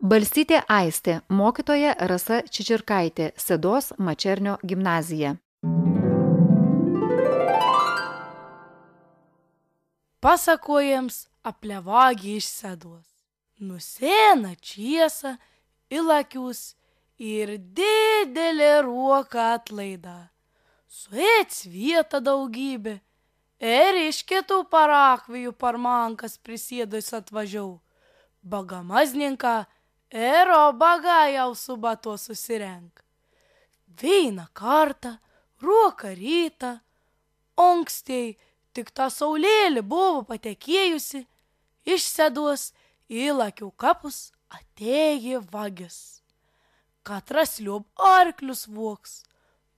Balsytė Aistė, mokytoja Rasa Čičirkaitė, Sedos Mačernio gimnazija. Pasakojams apie vagį iš Sedos. Nusėna čiesa, ilakius ir didelė ruoka atlaida. Suėts vieta daugybė. Ir iš kitų parakvijų parmankas prisėdus atvažiau. Bagamazninką ir obaga jau su bato susirenk. Veina kartą, ruoka rytą, onkstiai tik ta saulėlė buvo patekėjusi, išseduos į lakių kapus atėjo vagis. Katras liub arklius voks.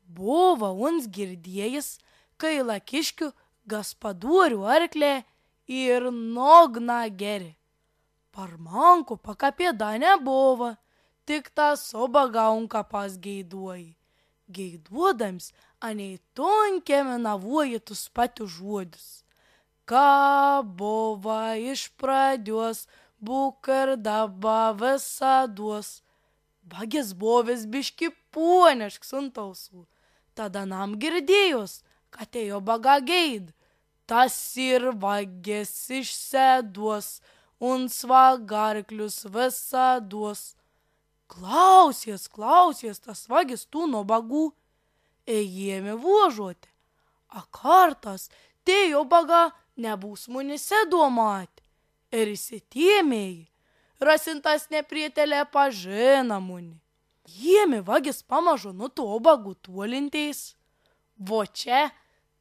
Buvo uns girdėjęs, kai lakiškių gaspadorių arklė ir nogna geri. Parmanko pakapėda nebuvo, tik tą sobagaunką pas geiduoji. Geiduodams anei tonkėme navuoji tus patiu žodis. Ką buvo iš pradžios, būk ir dabar visados. Vagis buvęs biški puonešks ant ausų. Tada nam girdėjus, kad ėjo baga geid. Tas ir vagis išseduos, un svagarklius visaduos. Klausies, klausies, tas vagis tų nuo bagų. Ėjėme vožuoti. A kartas, tėjo baga nebūs munise duomat. Ir įsitėmėjai rasintas neprietelė pažina muni. Jiemi vagis pamažu nutobagų tuolinteis. Vo čia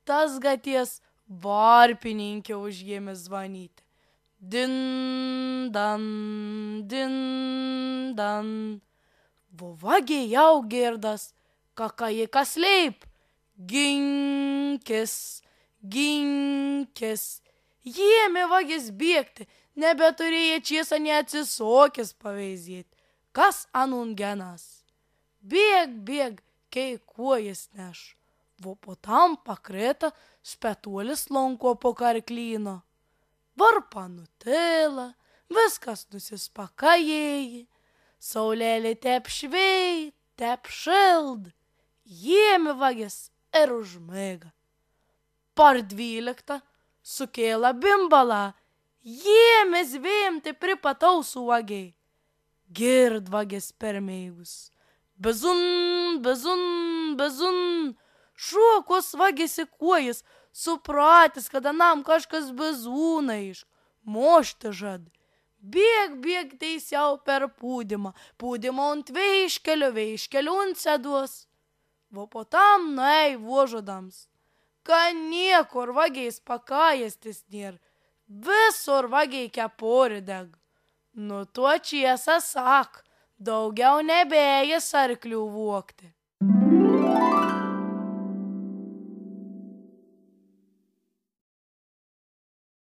tas gaties varpininkė užjėmė zvanyti. Din, dan, din, dan. Vo vagiai jau girdas, kakai kas leip. Ginkis, ginkis. Jiemi vagis bėgti, nebeturėjo čiesa neatsisokęs paveizėti. Kas anungenas? Bėg, bėg, kei kuojas neš. Vo po tam pakreta spetuolis lonko po karklyno. Varpa nutila, viskas nusispakajėjai. Saulėlė tep švei, tep šild. Jiemi vagis ir užmėga. Par dvyliktą sukėlė bimbalą Jėmės vėjimti pripatausų vagiai. Girdvagės permeigus. Bezun, bezun, bezun. Šuokos vagėsi kuojas, supratęs, kad anam kažkas bezūna iš. Mošti žad. Bėg, bėg teisiau per pūdimą, pūdimą ant veiškelio, veiškelio ant seduos. Vo po tam nuei vožodams. Ką niekur vagiais pakajastis nėra visur vagiai kepurį deg. Nu tuo čiesa sak, daugiau nebėjęs arklių vokti.